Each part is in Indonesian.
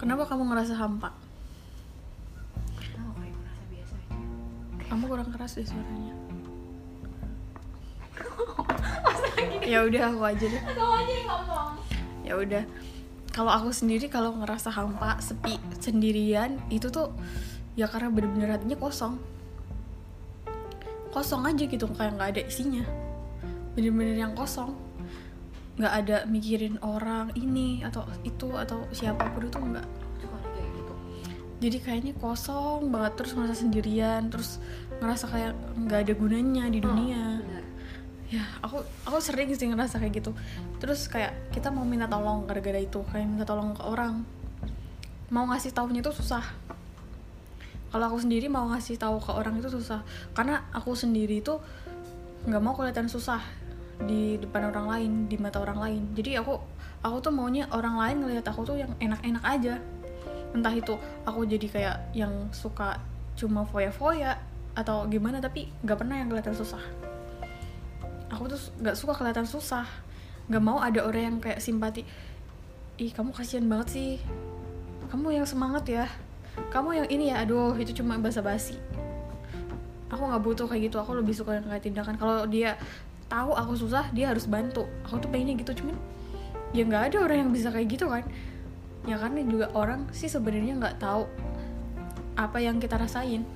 kenapa kamu ngerasa hampa? Tahu kayak merasa biasa aja. kamu kurang keras deh suaranya. Ya udah aku aja deh. Kau aja yang ngomong. ya udah. Kalau aku sendiri kalau ngerasa hampa sepi sendirian itu tuh ya karena bener-bener hatinya kosong. Kosong aja gitu kayak nggak ada isinya. Bener-bener yang kosong nggak ada mikirin orang ini atau itu atau siapa pun itu nggak. Gitu. jadi kayaknya kosong banget terus ngerasa sendirian terus ngerasa kayak nggak ada gunanya di dunia. Benar. ya aku aku sering sih ngerasa kayak gitu. Terus kayak kita mau minta tolong gara-gara itu kayak minta tolong ke orang. Mau ngasih taunya itu susah. Kalau aku sendiri mau ngasih tahu ke orang itu susah. Karena aku sendiri itu nggak mau kelihatan susah di depan orang lain di mata orang lain. Jadi aku aku tuh maunya orang lain ngelihat aku tuh yang enak-enak aja. Entah itu aku jadi kayak yang suka cuma foya-foya atau gimana tapi nggak pernah yang kelihatan susah. Aku tuh nggak suka kelihatan susah. Nggak mau ada orang yang kayak simpati ih kamu kasihan banget sih. Kamu yang semangat ya. Kamu yang ini ya aduh itu cuma basa-basi. Aku nggak butuh kayak gitu. Aku lebih suka yang kayak tindakan. Kalau dia tahu aku susah dia harus bantu. Aku tuh pengennya gitu cuman ya nggak ada orang yang bisa kayak gitu kan. Ya karena juga orang sih sebenarnya nggak tahu apa yang kita rasain.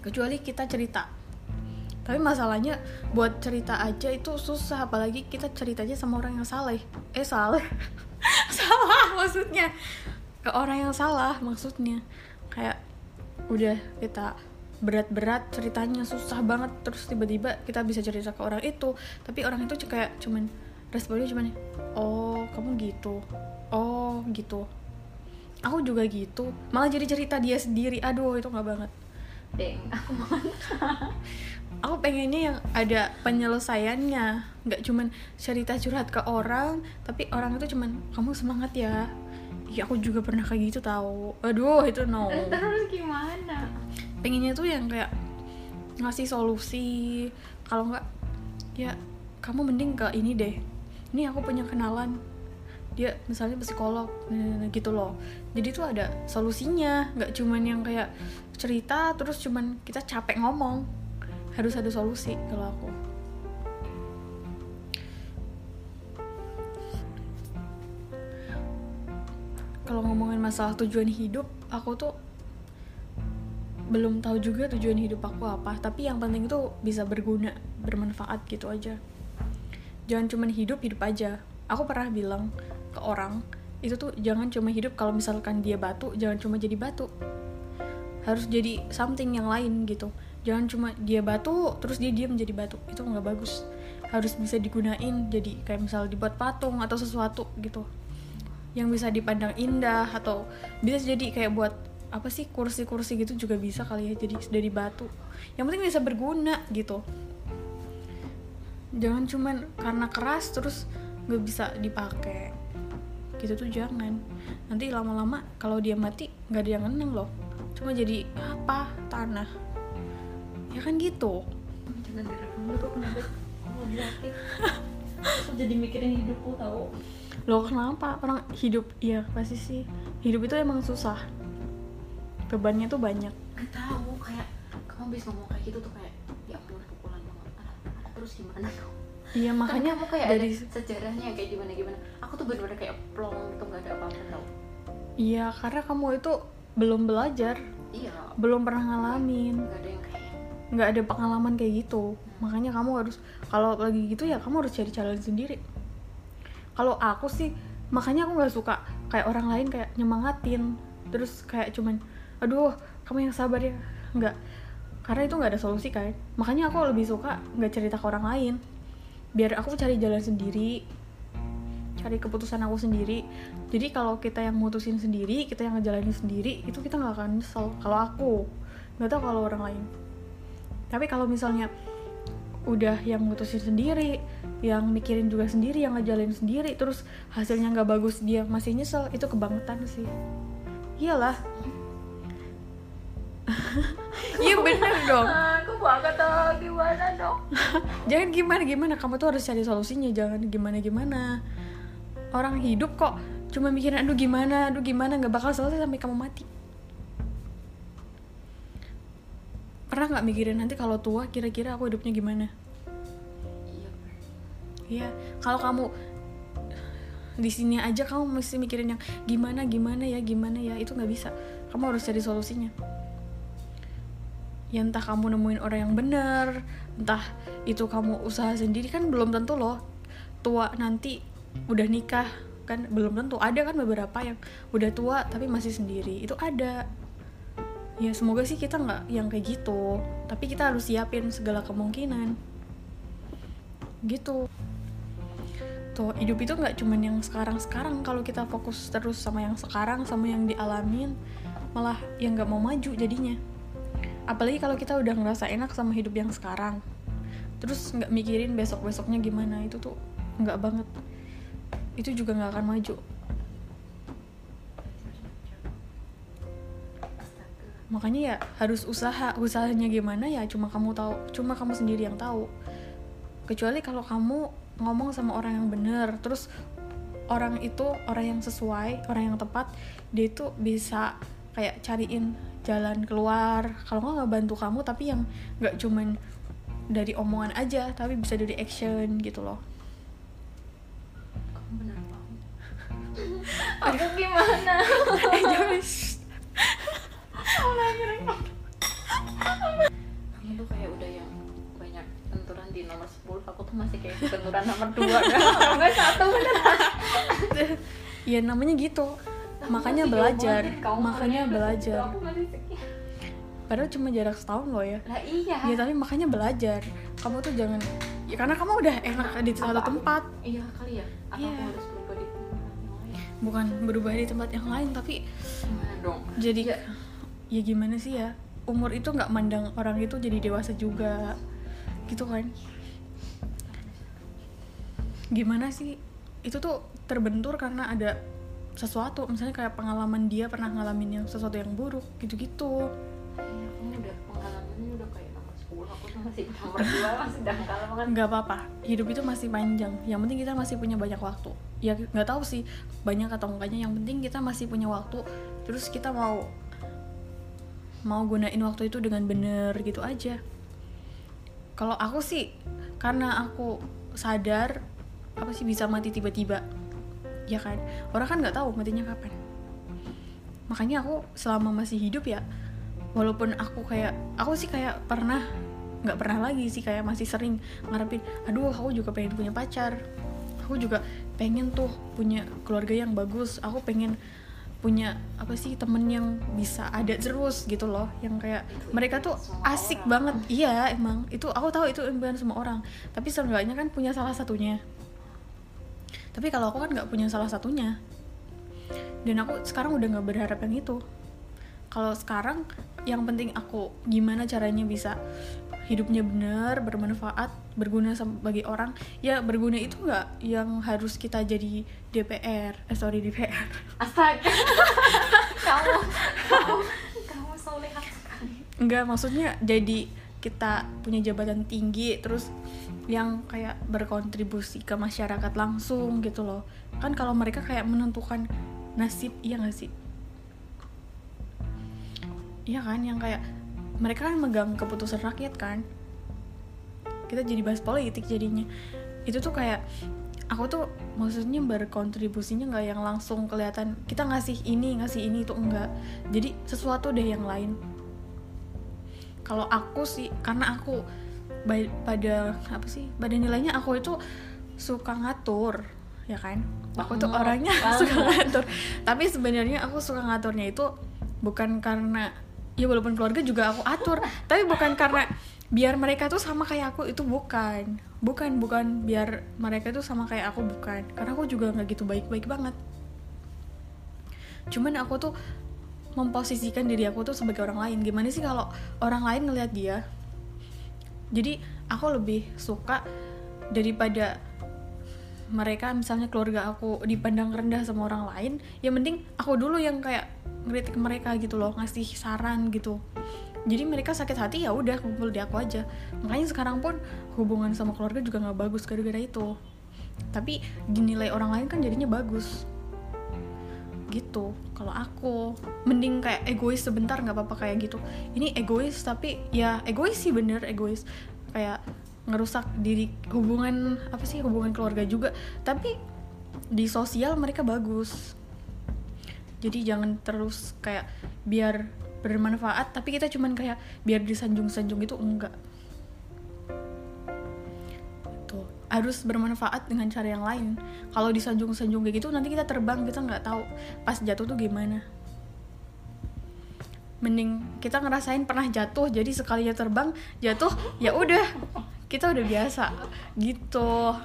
Kecuali kita cerita. Tapi masalahnya buat cerita aja itu susah apalagi kita ceritanya sama orang yang salah eh salah salah maksudnya. Ke orang yang salah maksudnya. Kayak udah kita berat-berat ceritanya susah banget. Terus tiba-tiba kita bisa cerita ke orang itu tapi orang itu kayak cuman responnya cuman oh kamu gitu. Oh gitu. Aku juga gitu. Malah jadi cerita dia sendiri. Aduh itu nggak banget. Deng, aku pengennya yang ada penyelesaiannya. Nggak cuman cerita curhat ke orang tapi orang itu cuman kamu semangat ya. Ya aku juga pernah kayak gitu tahu. Aduh itu no. Terus gimana? Pengennya tuh yang kayak ngasih solusi. Kalau nggak ya kamu mending ke ini deh. Ini aku punya kenalan. Dia misalnya psikolog nah, gitu loh. Jadi tuh ada solusinya. Nggak cuman yang kayak cerita terus cuman kita capek ngomong. Harus ada solusi kalau aku. Kalau ngomongin masalah tujuan hidup aku tuh belum tahu juga tujuan hidup aku apa tapi yang penting itu bisa berguna bermanfaat gitu aja. Jangan cuma hidup hidup aja. Aku pernah bilang ke orang itu tuh jangan cuma hidup kalau misalkan dia batu jangan cuma jadi batu. Harus jadi something yang lain gitu. Jangan cuma dia batu terus dia diam jadi batu. Itu nggak bagus. Harus bisa digunain jadi kayak misal dibuat patung atau sesuatu gitu. Yang bisa dipandang indah atau bisa jadi kayak buat apa sih kursi-kursi gitu juga bisa kali ya jadi dari batu. Yang penting bisa berguna gitu. Jangan cuman karena keras terus nggak bisa dipakai. Gitu tuh jangan. Nanti lama-lama kalau dia mati nggak ada yang ngeneng loh. Cuma jadi apa? Tanah. Ya kan gitu. Jangan direkam dulu kenapa? Terus jadi mikirin hidupku tahu? Loh kenapa? Orang hidup? Iya pasti sih. Hidup itu emang susah bebannya tuh banyak. Gak tahu kayak kamu bisa ngomong kayak gitu tuh kayak ya ampun pukulan banget anak terus gimana dong iya makanya kamu kayak dari ada sejarahnya kayak gimana gimana? Aku tuh bener-bener kayak plong gitu gak ada apa-apa tau. Iya karena kamu itu belum belajar. Iya. Belum pernah ngalamin. Gak ada yang kayak nggak ada pengalaman kayak gitu. Makanya kamu harus kalau lagi gitu ya kamu harus cari jalan sendiri. Kalau aku sih makanya aku nggak suka kayak orang lain kayak nyemangatin. Terus kayak cuman aduh kamu yang sabar ya. Nggak. Karena itu nggak ada solusi kan. Makanya aku lebih suka nggak cerita ke orang lain. Biar aku cari jalan sendiri cari keputusan aku sendiri. Jadi kalau kita yang mutusin sendiri kita yang ngejalanin sendiri itu kita nggak akan nyesel. Kalau aku nggak tahu kalau orang lain. Tapi kalau misalnya udah yang mutusin sendiri yang mikirin juga sendiri yang ngejalanin sendiri terus hasilnya nggak bagus dia masih nyesel itu kebangetan sih. Iyalah iya bener dong. Aku banget tuh gimana dong? Jangan gimana gimana. Kamu tuh harus cari solusinya. Jangan gimana gimana. Orang hidup kok cuma mikirin aduh gimana? Aduh gimana? Nggak bakal selesai sampai kamu mati. Pernah nggak mikirin nanti kalau tua kira-kira aku hidupnya gimana? Iya Iya, kalau kamu di sini aja kamu mesti mikirin yang gimana gimana ya gimana ya. Itu nggak bisa. Kamu harus cari solusinya. Ya entah kamu nemuin orang yang benar, entah itu kamu usaha sendiri kan belum tentu loh. Tua nanti udah nikah kan belum tentu. Ada kan beberapa yang udah tua tapi masih sendiri. Itu ada. Ya semoga sih kita nggak yang kayak gitu. Tapi kita harus siapin segala kemungkinan. Gitu. Tuh hidup itu nggak cuman yang sekarang sekarang kalau kita fokus terus sama yang sekarang sama yang dialamin malah yang nggak mau maju jadinya apalagi kalau kita udah ngerasa enak sama hidup yang sekarang. Terus nggak mikirin besok besoknya gimana itu tuh nggak banget. Itu juga nggak akan maju. Makanya ya harus usaha. Usahanya gimana ya cuma kamu tahu cuma kamu sendiri yang tahu. Kecuali kalau kamu ngomong sama orang yang bener terus orang itu orang yang sesuai orang yang tepat dia itu bisa kayak cariin jalan keluar. Kalau nggak ngebantu kamu tapi yang nggak cuman dari omongan aja tapi bisa dari action gitu loh. Kamu benar banget aku gimana? Eh jangan. Kamu tuh kayak udah yang banyak benturan di nomor 10 aku tuh masih kayak benturan nomor 2 kan? Enggak satu beneran. Ya namanya gitu makanya belajar. Makanya belajar. Padahal cuma jarak setahun loh ya. Lah iya. Ya tapi makanya belajar. Kamu tuh jangan ya karena kamu udah enak di satu tempat. Iya kali ya? Apa Iya. aku harus berubah di tempat yang lain? Bukan berubah di tempat yang lain tapi gimana dong? jadi ya gimana sih ya? Umur itu nggak mandang orang itu jadi dewasa juga. Gitu kan? Gimana sih? Itu tuh terbentur karena ada sesuatu misalnya kayak pengalaman dia pernah ngalamin yang sesuatu yang buruk gitu-gitu. Kamu udah pengalamannya udah kayak nomor 10 aku tuh masih nomor 2 masih dangkal banget. Nggak apa-apa hidup itu masih panjang. Yang penting kita masih punya banyak waktu. Ya nggak tahu sih banyak atau enggaknya. Yang penting kita masih punya waktu terus kita mau mau gunain waktu itu dengan bener gitu aja. Kalau aku sih karena aku sadar apa sih bisa mati tiba-tiba ya kan? Orang kan nggak tahu matinya kapan. Makanya aku selama masih hidup ya walaupun aku kayak aku sih kayak pernah nggak pernah lagi sih kayak masih sering ngarepin aduh aku juga pengen punya pacar. Aku juga pengen tuh punya keluarga yang bagus. Aku pengen punya apa sih temen yang bisa ada terus gitu loh. Yang kayak mereka tuh asik banget. Iya emang. Itu aku tahu itu impian semua orang. Tapi seenggaknya kan punya salah satunya tapi kalau aku kan nggak punya salah satunya. Dan aku sekarang udah nggak berharap yang itu. Kalau sekarang yang penting aku gimana caranya bisa hidupnya benar bermanfaat berguna bagi orang. Ya berguna itu nggak yang harus kita jadi DPR eh sorry DPR astaga. Kamu kamu kamu soleha sekali Enggak, maksudnya jadi kita punya jabatan tinggi terus yang kayak berkontribusi ke masyarakat langsung gitu loh. Kan kalau mereka kayak menentukan nasib, iya gak sih? Iya kan, yang kayak mereka kan megang keputusan rakyat kan. Kita jadi bahas politik jadinya. Itu tuh kayak aku tuh maksudnya berkontribusinya nggak yang langsung kelihatan kita ngasih ini ngasih ini itu enggak jadi sesuatu deh yang lain kalau aku sih karena aku pada apa sih? Pada nilainya aku itu suka ngatur ya kan? Aku tuh Banget, orangnya banget. suka ngatur. Tapi sebenarnya aku suka ngaturnya itu bukan karena ya walaupun keluarga juga aku atur tapi bukan karena biar mereka tuh sama kayak aku itu bukan. Bukan bukan. Biar mereka tuh sama kayak aku bukan. Karena aku juga nggak gitu baik-baik banget. Cuman aku tuh memposisikan diri aku tuh sebagai orang lain. Gimana sih kalau orang lain ngelihat dia jadi aku lebih suka daripada mereka misalnya keluarga aku dipandang rendah sama orang lain ya mending aku dulu yang kayak ngeritik mereka gitu loh ngasih saran gitu. Jadi mereka sakit hati ya udah kumpul di aku aja. Makanya sekarang pun hubungan sama keluarga juga nggak bagus gara-gara itu. Tapi dinilai orang lain kan jadinya bagus gitu. Kalau aku mending kayak egois sebentar nggak apa-apa kayak gitu. Ini egois tapi ya egois sih bener egois. Kayak ngerusak diri hubungan apa sih hubungan keluarga juga. Tapi di sosial mereka bagus. Jadi jangan terus kayak biar bermanfaat tapi kita cuman kayak biar disanjung-sanjung itu enggak harus bermanfaat dengan cara yang lain. Kalau disanjung-sanjung kayak gitu nanti kita terbang kita nggak tahu pas jatuh tuh gimana. Mending kita ngerasain pernah jatuh jadi sekalinya terbang jatuh ya udah. Kita udah biasa gitu.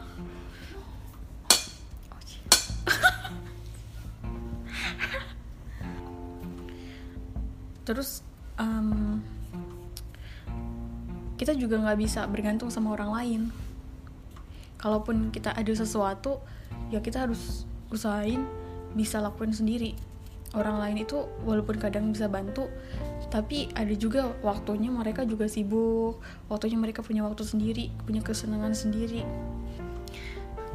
Terus em, kita juga nggak bisa bergantung sama orang lain kalaupun kita ada sesuatu ya kita harus usahain bisa lakuin sendiri. Orang lain itu walaupun kadang bisa bantu tapi ada juga waktunya mereka juga sibuk waktunya mereka punya waktu sendiri punya kesenangan sendiri.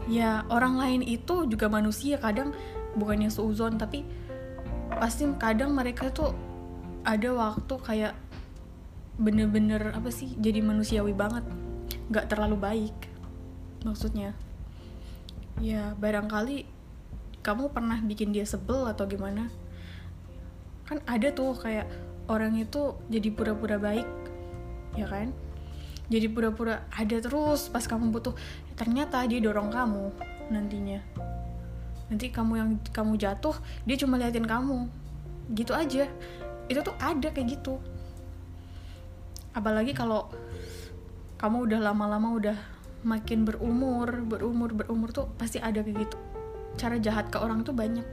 Ya orang lain itu juga manusia kadang bukannya seuzon tapi pasti kadang mereka tuh ada waktu kayak bener-bener apa sih jadi manusiawi banget nggak terlalu baik maksudnya. Ya barangkali kamu pernah bikin dia sebel atau gimana? Kan ada tuh kayak orang itu jadi pura-pura baik ya kan? Jadi pura-pura ada terus pas kamu butuh. Ternyata dia dorong kamu nantinya. Nanti kamu yang kamu jatuh dia cuma liatin kamu. Gitu aja. Itu tuh ada kayak gitu. Apalagi kalau kamu udah lama-lama udah makin berumur berumur berumur tuh pasti ada kayak gitu. Cara jahat ke orang tuh banyak.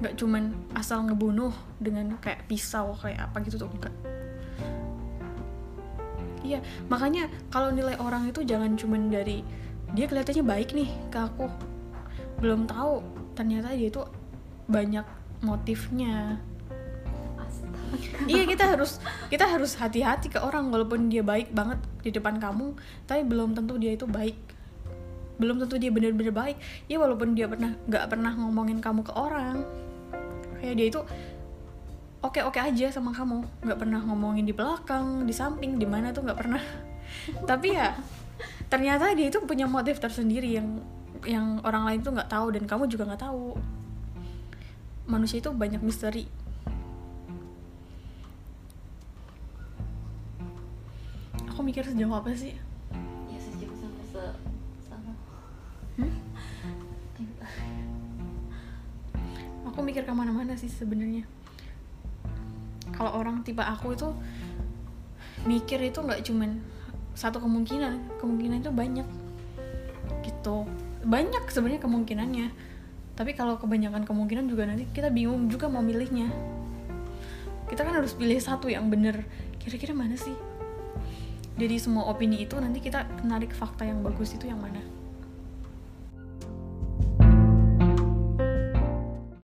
Nggak cuman asal ngebunuh dengan kayak pisau kayak apa gitu tuh enggak iya makanya kalau nilai orang itu jangan cuman dari dia kelihatannya baik nih ke aku. Belum tahu ternyata dia itu banyak motifnya. Iya kita harus kita harus hati-hati ke orang walaupun dia baik banget di depan kamu tapi belum tentu dia itu baik. Belum tentu dia bener-bener baik. Ya walaupun dia pernah nggak pernah ngomongin kamu ke orang. Kayak dia itu oke oke aja sama kamu. Nggak pernah ngomongin di belakang di samping di mana tuh nggak pernah. Tapi ya ternyata dia itu punya motif tersendiri yang yang orang lain tuh nggak tahu dan kamu juga nggak tahu. Manusia itu banyak misteri aku mikir sejauh apa sih? Ya sejauh sampai se sana Hmm? aku mikir ke mana-mana sih sebenarnya. Kalau orang tipe aku itu mikir itu nggak cuman satu kemungkinan. Kemungkinan itu banyak. Gitu. Banyak sebenarnya kemungkinannya. Tapi kalau kebanyakan kemungkinan juga nanti kita bingung juga mau milihnya kita kan harus pilih satu yang bener. Kira-kira mana sih dari semua opini itu nanti kita narik fakta yang bagus itu yang mana